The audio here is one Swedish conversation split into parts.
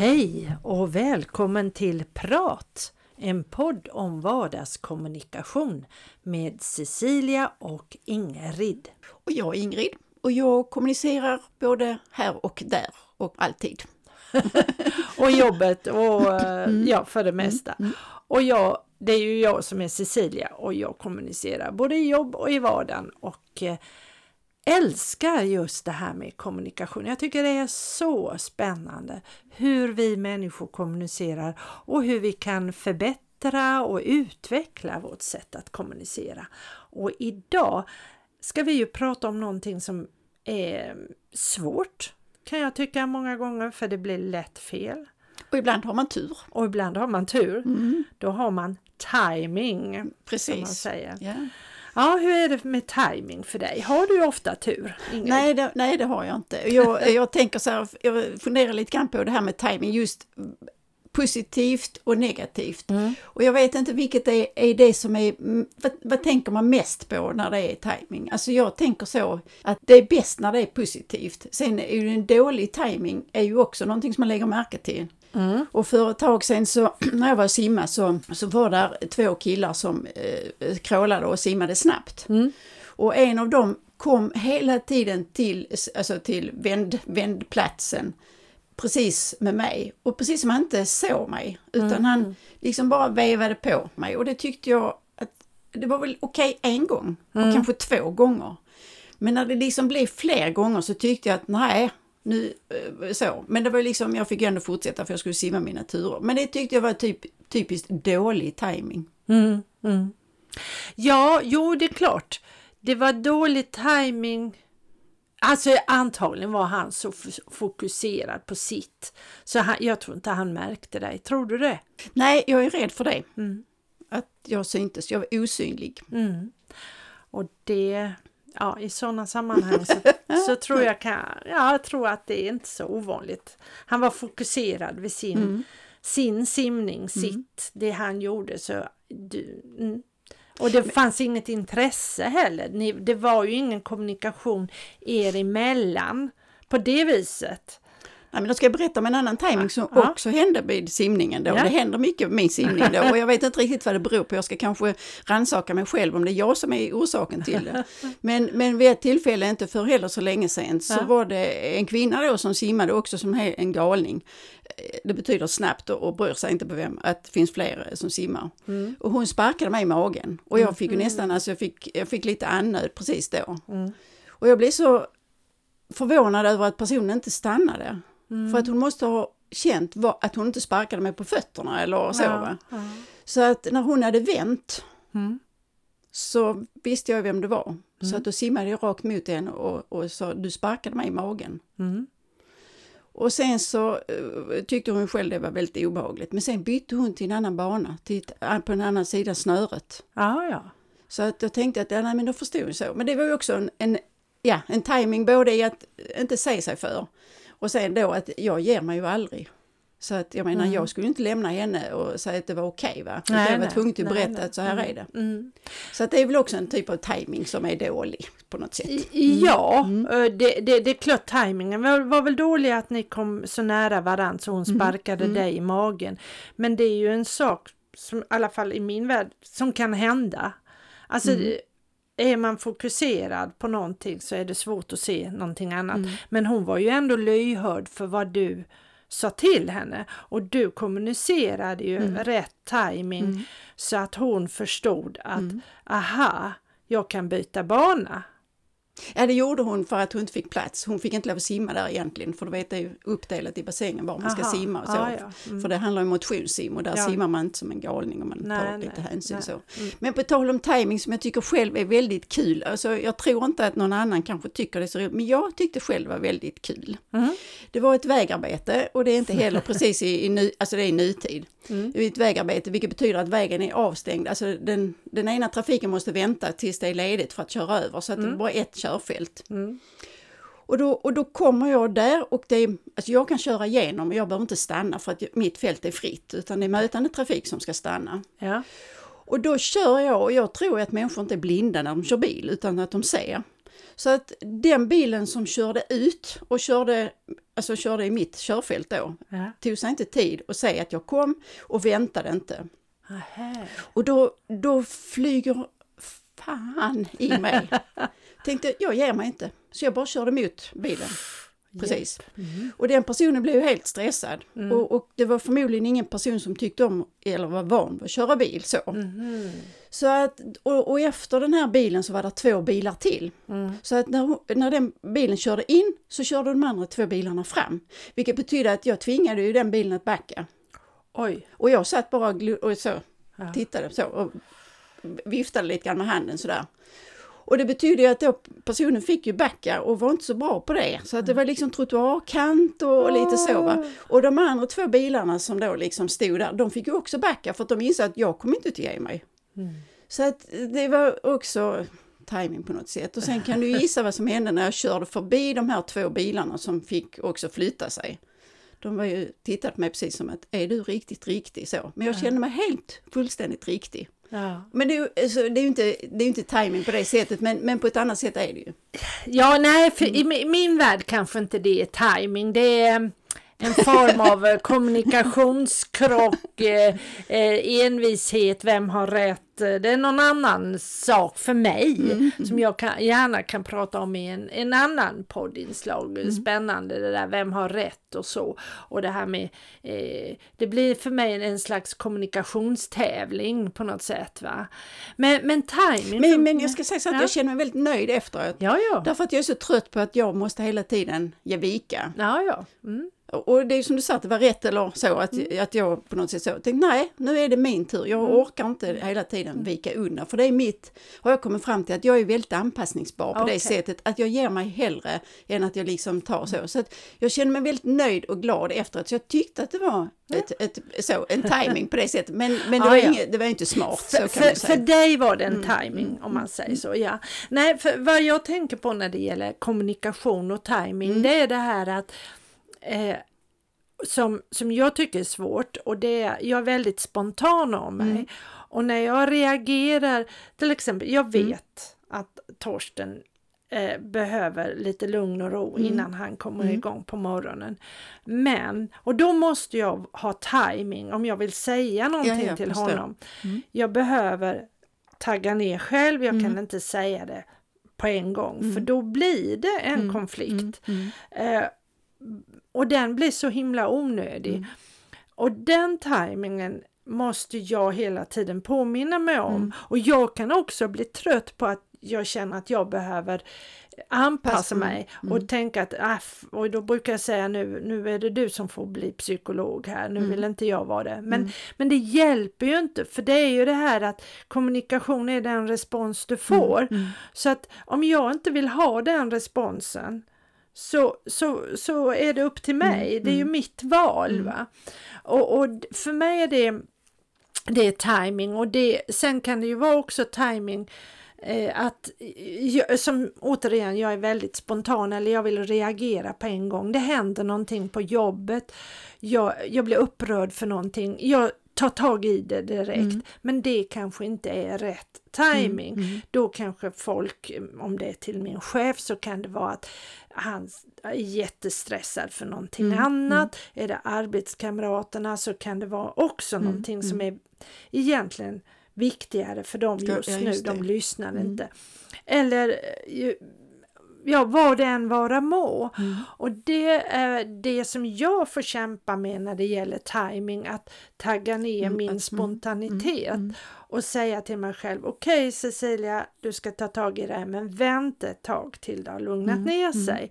Hej och välkommen till Prat! En podd om vardagskommunikation med Cecilia och Ingrid. Och jag är Ingrid och jag kommunicerar både här och där och alltid. och jobbet och mm. ja, för det mesta. Mm. Och jag, det är ju jag som är Cecilia och jag kommunicerar både i jobb och i vardagen och eh, älskar just det här med kommunikation. Jag tycker det är så spännande hur vi människor kommunicerar och hur vi kan förbättra och utveckla vårt sätt att kommunicera. Och idag ska vi ju prata om någonting som är svårt kan jag tycka många gånger för det blir lätt fel. Och ibland har man tur. Och ibland har man tur. Mm. Då har man timing. Precis. Som man säger. Yeah. Ja, hur är det med timing för dig? Har du ofta tur? Nej det, nej, det har jag inte. Jag, jag tänker så här, jag funderar lite grann på det här med timing just positivt och negativt. Mm. Och jag vet inte vilket är, är det som är, vad, vad, tänker man mest på när det är timing? Alltså jag tänker så att det är bäst när det är positivt. Sen är ju en dålig timing är ju också någonting som man lägger märke till. Mm. Och för ett tag sedan så, när jag var och simma så, så var där två killar som eh, krålade och simmade snabbt. Mm. Och en av dem kom hela tiden till, alltså till vänd, vändplatsen precis med mig. Och precis som han inte såg mig, utan mm. han liksom bara vevade på mig. Och det tyckte jag att det var väl okej okay en gång, och mm. kanske två gånger. Men när det liksom blev fler gånger så tyckte jag att nej, nu eh, så. Men det var liksom, jag fick ändå fortsätta för jag skulle simma mina turer. Men det tyckte jag var typ, typiskt dålig timing. Mm, mm. Ja, jo det är klart. Det var dålig timing. Alltså antagligen var han så fokuserad på sitt. Så han, jag tror inte han märkte dig. Tror du det? Nej, jag är rädd för det. Mm. Att jag syntes, jag var osynlig. Mm. Och det ja, i sådana sammanhang så, så, tror jag kan, ja, jag tror att det är inte så ovanligt. Han var fokuserad vid sin, mm. sin simning, mm. sitt, det han gjorde. Så du, mm. Och det fanns inget intresse heller. Ni, det var ju ingen kommunikation er emellan på det viset. Nej, men då ska jag berätta om en annan timing som ja. också hände vid simningen då. Ja. Det händer mycket med min simning då och jag vet inte riktigt vad det beror på. Jag ska kanske ransaka mig själv om det är jag som är orsaken till det. Men, men vid ett tillfälle, inte för heller så länge sedan, så ja. var det en kvinna då som simmade också som en galning. Det betyder snabbt och, och bryr sig inte på vem, att det finns fler som simmar. Mm. Och hon sparkade mig i magen och jag fick ju mm. nästan, alltså jag fick, jag fick lite annöd precis då. Mm. Och jag blev så förvånad över att personen inte stannade. Mm. För att hon måste ha känt att hon inte sparkade mig på fötterna eller så. Ja, ja. Så att när hon hade vänt mm. så visste jag vem det var. Mm. Så att då simmade jag rakt mot henne och, och sa du sparkade mig i magen. Mm. Och sen så uh, tyckte hon själv det var väldigt obehagligt. Men sen bytte hon till en annan bana, till, på en annan sida snöret. Ja, ja. Så att jag tänkte att, ja, nej men då förstod jag så. Men det var ju också en, en, ja, en timing både i att inte se sig för och sen då att jag ger mig ju aldrig. Så att jag menar, mm. jag skulle inte lämna henne och säga att det var okej okay, va. Nej, jag var tvungen att berätta nej, att så här mm. är det. Mm. Så att det är väl också en typ av timing som är dålig på något sätt. Mm. Ja, mm. det, det, det är klart timingen var, var väl dålig att ni kom så nära varandra så hon mm. sparkade dig i magen. Men det är ju en sak som i alla fall i min värld som kan hända. Alltså är man fokuserad på någonting så är det svårt att se någonting annat. Mm. Men hon var ju ändå lyhörd för vad du sa till henne och du kommunicerade ju mm. rätt timing mm. så att hon förstod att mm. aha, jag kan byta bana. Ja, det gjorde hon för att hon inte fick plats. Hon fick inte lov att simma där egentligen, för du vet det är ju uppdelat i bassängen var man ska Aha. simma och så. Ah, ja. mm. För det handlar om motionssim och där ja. simmar man inte som en galning om man nej, tar lite nej, hänsyn nej. så. Mm. Men på tal om timing som jag tycker själv är väldigt kul, alltså jag tror inte att någon annan kanske tycker det så roligt, men jag tyckte själv var väldigt kul. Mm. Det var ett vägarbete och det är inte heller precis i, i, ny, alltså det är i nutid. Mm. Det är ett vägarbete vilket betyder att vägen är avstängd, alltså den, den ena trafiken måste vänta tills det är ledigt för att köra över så att det är mm. bara ett körfält. Mm. Och då, och då kommer jag där och det är, alltså jag kan köra igenom och jag behöver inte stanna för att mitt fält är fritt utan det är mötande trafik som ska stanna. Ja. Och då kör jag och jag tror att människor inte är blinda när de kör bil utan att de ser. Så att den bilen som körde ut och körde, alltså körde i mitt körfält då, Ja. tog sig inte tid att säga att jag kom och väntade inte. Aha. Och då, då flyger fan i mig. Tänkte, jag ger mig inte. Så jag bara körde mot bilen. Precis. Mm. Och den personen blev helt stressad. Och, och det var förmodligen ingen person som tyckte om, eller var van vid att köra bil så. Mhm. Så att, och, och efter den här bilen så var det två bilar till. Mm. Så att när, när den bilen körde in så körde de andra två bilarna fram. Vilket betyder att jag tvingade ju den bilen att backa. Oj. Och jag satt bara och så, Ja. tittade så och viftade lite grann med handen sådär. Och det betyder ju att då personen fick ju backa och var inte så bra på det. Så att det var liksom trottoarkant och, och lite så va. Och de andra två bilarna som då liksom stod där, de fick ju också backa för att de insåg att jag kommer inte att ge mig. Mm. Så att det var också timing på något sätt. Och sen kan du gissa vad som hände när jag körde förbi de här två bilarna som fick också flytta sig. De var ju tittat på mig precis som att, är du riktigt riktig så? Men jag kände mig helt fullständigt riktig. Ja. Men det alltså, det är ju inte, det är inte timing på det sättet, men, men på ett annat sätt är det ju. ja, nej, för i mi- min värld kanske inte det är timing. Det är en form av eh, kommunikationskrock, eh, eh, envishet, vem har rätt? Det är någon annan sak för mig som jag kan, gärna kan prata om i en, en annan poddinslag. Spännande det där, vem har rätt och så. Och det här med, eh, det blir för mig en slags kommunikationstävling på något sätt. Va? Men, men timing. Men, men jag ska säga så att Ja. jag känner mig väldigt nöjd efteråt. Ja, ja. Därför att jag är så trött på att jag måste hela tiden ge vika. Ja, ja. Mm. Och det är som du sa, att det var rätt eller så, att, att jag på något sätt så tänkte nej, nu är det min tur. Jag orkar inte hela tiden vika undan, för det är mitt, har jag kommit fram till att jag är väldigt anpassningsbar på Okej. det sättet att jag ger mig hellre än att jag liksom tar så. Så att jag känner mig väldigt nöjd och glad efteråt, så jag tyckte att det var ett, ett, så, en timing på det sättet. Men, men det, Ja, var ja. inget, det var inte smart, så För, för, säga. för dig var det en timing om man säger så, ja. Nej, för vad jag tänker på när det gäller kommunikation och timing, det är det här att eh, som, som jag tycker är svårt och det är, jag är väldigt spontan av mig. Och när jag reagerar, till exempel, jag vet att Torsten eh, behöver lite lugn och ro innan han kommer igång på morgonen. Men, och då måste jag ha timing om jag vill säga någonting jag till förstår. honom. Jag behöver tagga ner själv, jag kan inte säga det på en gång för då blir det en konflikt. Eh, och den blir så himla onödig. Och den tajmingen måste jag hela tiden påminna mig om. Och jag kan också bli trött på att jag känner att jag behöver anpassa Pass- mm, mig och tänka att äh, f- och då brukar jag säga nu, nu är det du som får bli psykolog här, nu Mm. vill inte jag vara det. Men, men det hjälper ju inte för det är ju det här att kommunikation är den respons du får. Så att om jag inte vill ha den responsen så, så, så är det upp till mig. Det är ju mitt val. Va? Och, och för mig är det, det är timing och det, sen kan det ju vara också timing eh, att jag, som återigen, jag är väldigt spontan eller jag vill reagera på en gång. Det händer någonting på jobbet. Jag, jag blir upprörd för någonting. Jag tar tag i det direkt. Men det kanske inte är rätt timing. Då kanske folk, om det är till min chef så kan det vara att han är jättestressad för någonting annat. Är det arbetskamraterna så kan det vara också någonting som är egentligen viktigare för dem Ja, just ja, nu. just det. De lyssnar inte. Eller eh, ja, vad det än vara må. Och det är det som jag får kämpa med när det gäller timing, att tagga ner min spontanitet och säga till mig själv, okej Cecilia, du ska ta tag i det här, men vänta ett tag till det har lugnat ner sig.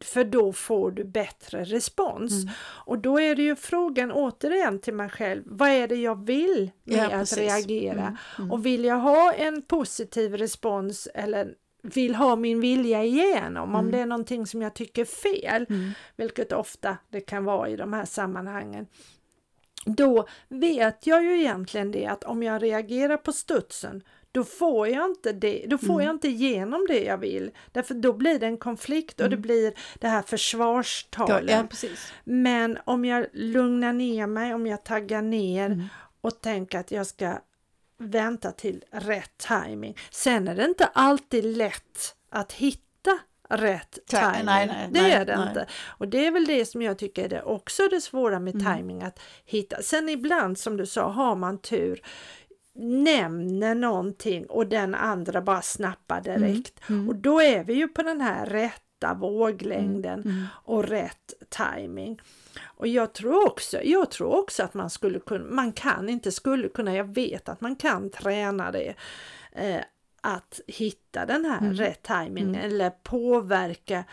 För då får du bättre respons. Och då är det ju frågan återigen till mig själv, vad är det jag vill med Ja, att reagera? Och vill jag ha en positiv respons eller vill ha min vilja igenom om det är någonting som jag tycker är fel, vilket ofta det kan vara i de här sammanhangen. då vet jag ju egentligen det att om jag reagerar på studsen då får jag inte det, då får mm. jag inte igenom det jag vill. Därför då blir det en konflikt och mm. det blir det här försvarstalet. Ja, Men om jag lugnar ner mig, om jag taggar ner mm. och tänker att jag ska vänta till rätt timing. Sen är det inte alltid lätt att hitta rätt timing. Nej, nej, det nej, är det inte. Och det är väl det som jag tycker är det också det svåra med mm. timing att hitta. Sen ibland som du sa har man tur nämner någonting och den andra bara snappar mm, direkt. Mm. Mm. Och då är vi ju på den här rätta våglängden mm. mm. och rätt timing. Och jag tror också, jag tror också att man skulle kunna, man kan inte skulle kunna, jag vet att man kan träna det. Eh, att hitta den här mm. rätt timing eller påverka.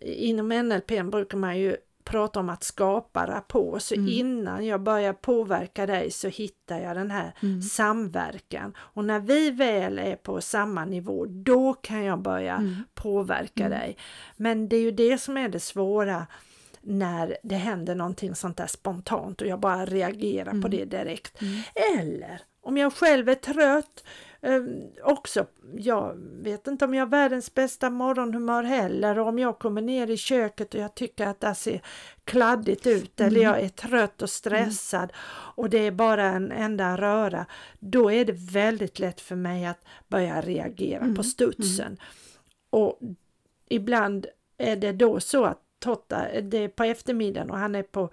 Inom NLP brukar man ju prata om att skapa rapport. Så mm. innan jag börjar påverka dig så hittar jag den här mm. samverkan. Och när vi väl är på samma nivå, då kan jag börja mm. påverka mm. dig. Men det är ju det som är det svåra när det händer någonting sånt där spontant och jag bara reagerar på mm. det direkt. Mm. Eller om jag själv är trött, eh, också, jag vet inte om jag har världens bästa morgonhumör heller och om jag kommer ner i köket och jag tycker att det ser kladdigt ut mm. eller jag är trött och stressad mm. och det är bara en enda röra, då är det väldigt lätt för mig att börja reagera mm. på studsen. Mm. Och ibland är det då så att Totta, det är på eftermiddagen och han är på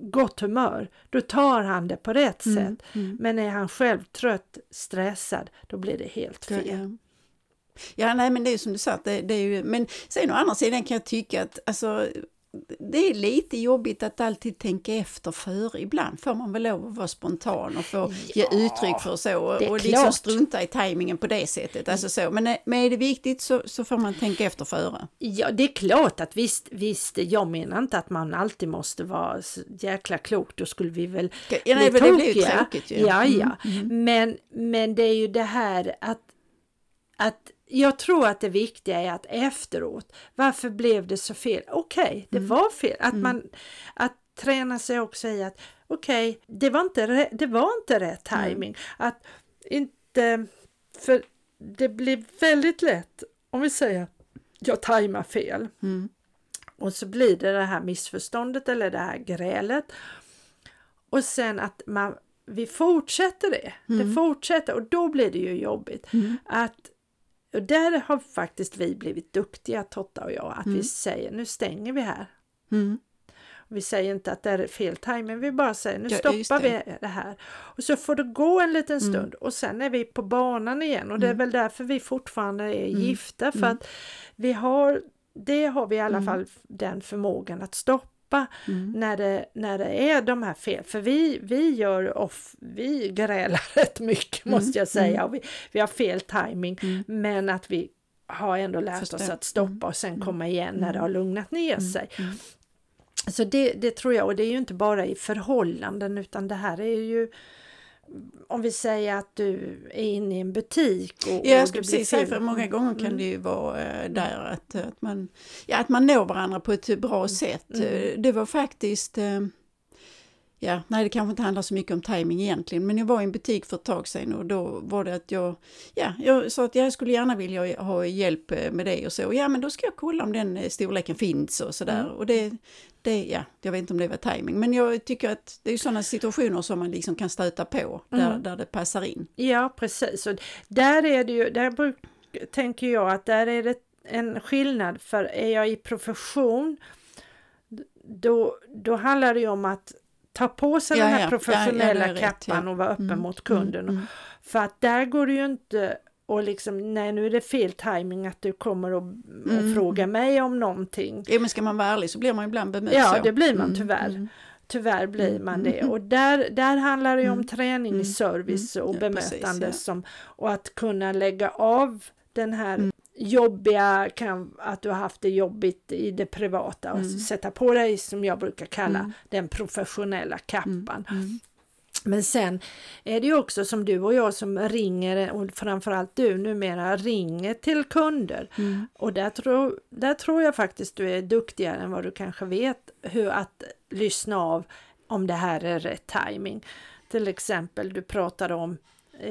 gott humör, då tar han det på rätt mm, sätt. Mm. Men är han själv trött, stressad, då blir det helt fel. Ja, ja. nej men det är ju som du sa, det, det, är ju, men sen å andra sidan kan jag tycka att alltså, det är lite jobbigt att alltid tänka efter före. Ibland får man väl lov att vara spontan och få ja, ge uttryck för så och, och liksom strunta i tajmingen på det sättet. Alltså så. Men, men är det viktigt så, så får man tänka efter före. Ja, det är klart att visst, visst, jag menar inte att man alltid måste vara jäkla klok, då skulle vi väl ja, nej, bli. Det blir ju tråkigt ju. Ja, ja. Mm, mm. Men, men det är ju det här att, att jag tror att det viktiga är att efteråt, varför blev det så fel? Okej, okay, det mm. var fel. Att mm. man att träna sig också i att okej, okay, det, var inte det var inte rätt timing. Mm. Att inte, för det blir väldigt lätt om vi säger jag tajmar fel. Mm. Och så blir det det här missförståndet eller det här grälet. Och sen att man, vi fortsätter det. Det mm. fortsätter och då blir det ju jobbigt. Mm. Att och där har faktiskt vi blivit duktiga, Totta och jag, att mm. vi säger nu stänger vi här. Mm. Vi säger inte att det är fel timing, vi bara säger nu ja, stoppar det. vi det här. Och så får det gå en liten mm. stund mm. och sen är vi på banan igen och det är mm. väl därför vi fortfarande är mm. gifta för att vi har, det har vi i alla fall den förmågan att stoppa släppa mm. när, det, när det är de här fel. För vi, vi gör off, vi grälar rätt mycket mm. måste jag säga. Och vi, vi har fel timing mm. men att vi har ändå lärt Förstår. oss att stoppa och sen mm. komma igen när det har lugnat ner sig. Så det, det tror jag, och det är ju inte bara i förhållanden utan det här är ju om vi säger att du är inne i en butik. Och, ja, jag skulle precis säga för många gånger kan mm. det ju vara äh, där att, att, man, ja, att man når varandra på ett bra mm. sätt. Mm. Det var faktiskt äh, Ja, nej det kanske inte handlar så mycket om timing egentligen, men jag var i en butik för ett tag sedan och då var det att jag, ja, jag sa att jag skulle gärna vilja ha hjälp eh, med det och så. Ja, men då ska jag kolla om den eh, storleken finns och sådär. Mm. Och det, det, ja, jag vet inte om det var timing, men jag tycker att det är sådana situationer som man liksom kan stöta på där, mm. där det passar in. Ja, precis. Och där är det ju, där bruk, tänker jag att där är det en skillnad, för är jag i profession då, då handlar det ju om att ta på sig ja, den här ja, professionella ja, kappan rätt, och vara öppen mm, mot kunden. Mm, mm. För att där går det ju inte och liksom, nej nu är det fel timing att du kommer och, och mm. frågar mig om någonting. Ja men ska man vara ärlig så blir man ibland bemött Ja det blir man mm, tyvärr. Mm. Tyvärr blir man det och där, där handlar det ju om träning, service och bemötande precis, som, och att kunna lägga av den här jobbiga, kan, att du har haft det jobbigt i det privata och mm. sätta på dig som jag brukar kalla mm. den professionella kappan. Mm. mm. Men sen är det ju också som du och jag som ringer och framförallt du numera ringer till kunder. Mm. Och där tror, där tror jag faktiskt du är duktigare än vad du kanske vet hur att lyssna av om det här är rätt timing. Till exempel, du pratade om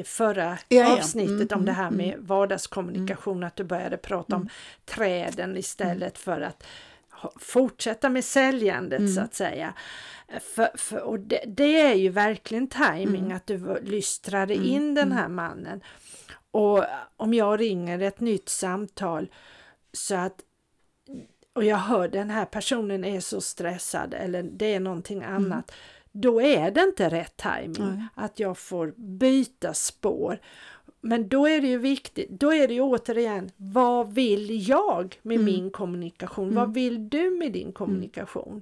förra Ja, ja. avsnittet Mm, om det här mm, med vardagskommunikation, att du började prata om träden istället för att fortsätta med säljandet Mm. så att säga. För, för, och det, det är ju verkligen timing Mm. att du lystrade in den här mannen. Och om jag ringer ett nytt samtal så att och jag hör den här personen är så stressad eller det är någonting annat. Då är det inte rätt timing Mm. Att jag får byta spår. Men då är det ju viktigt, då är det ju återigen, vad vill jag med Mm. min kommunikation? Vad vill du med din kommunikation?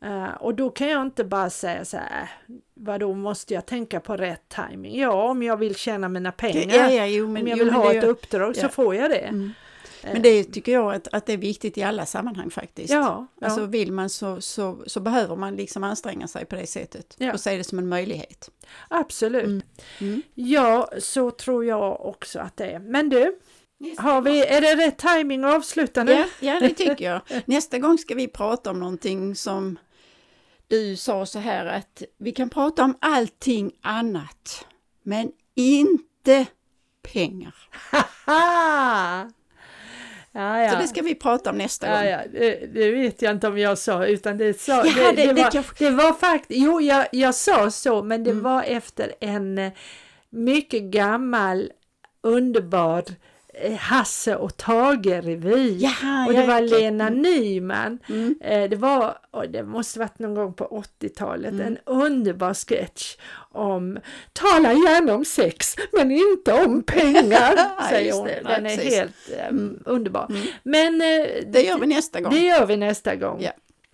Eh, och då kan jag inte bara säga så här, "Äh, vadå måste jag tänka på rätt timing? Ja, om jag vill tjäna mina pengar, Ja, ja, jo, men, om jag jo, vill men ha ett uppdrag så ja. får jag det. Men det tycker jag att, att det är viktigt i alla sammanhang faktiskt. Ja, ja. Alltså vill man så, så, så behöver man liksom anstränga sig på det sättet Ja. och se det som en möjlighet. Absolut. Mm. Mm. Ja, så tror jag också att det är. Men du, har vi, är det rätt timing att avsluta nu? Ja, ja, det tycker jag. Nästa gång ska vi prata om någonting som du sa så här att vi kan prata om allting annat, men inte pengar. Ja, ja. Så det ska vi prata om nästa Ja, gång. ja, det, det vet jag inte om jag sa, utan det sa... Ja, det, det- det, var, kanske- var faktiskt... Jo, jag, jag sa så, men det Mm. var efter en eh, mycket gammal, underbar Hasse och Tage-revy. Jaha, Och det ja, var. Lena Nyman. Mm. Eh, Det var, det måste varit någon gång på 80-talet, Mm. en underbar sketch om Tala gärna om sex men inte om pengar, Ja, säger hon. det. Ja, Den är precis. helt eh, Mm. underbar. Mm. Men eh, Det gör vi nästa gång. det gör vi nästa gång. Ja.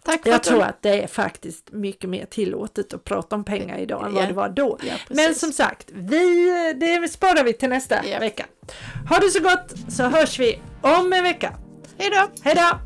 Tack Jag tror att det är faktiskt mycket mer tillåtet att prata om pengar idag än vad Ja. det var då. Ja, Men som sagt, vi, det sparar vi till nästa Ja. vecka. Ha det så gott så hörs vi om en vecka. Hej då! Hej då!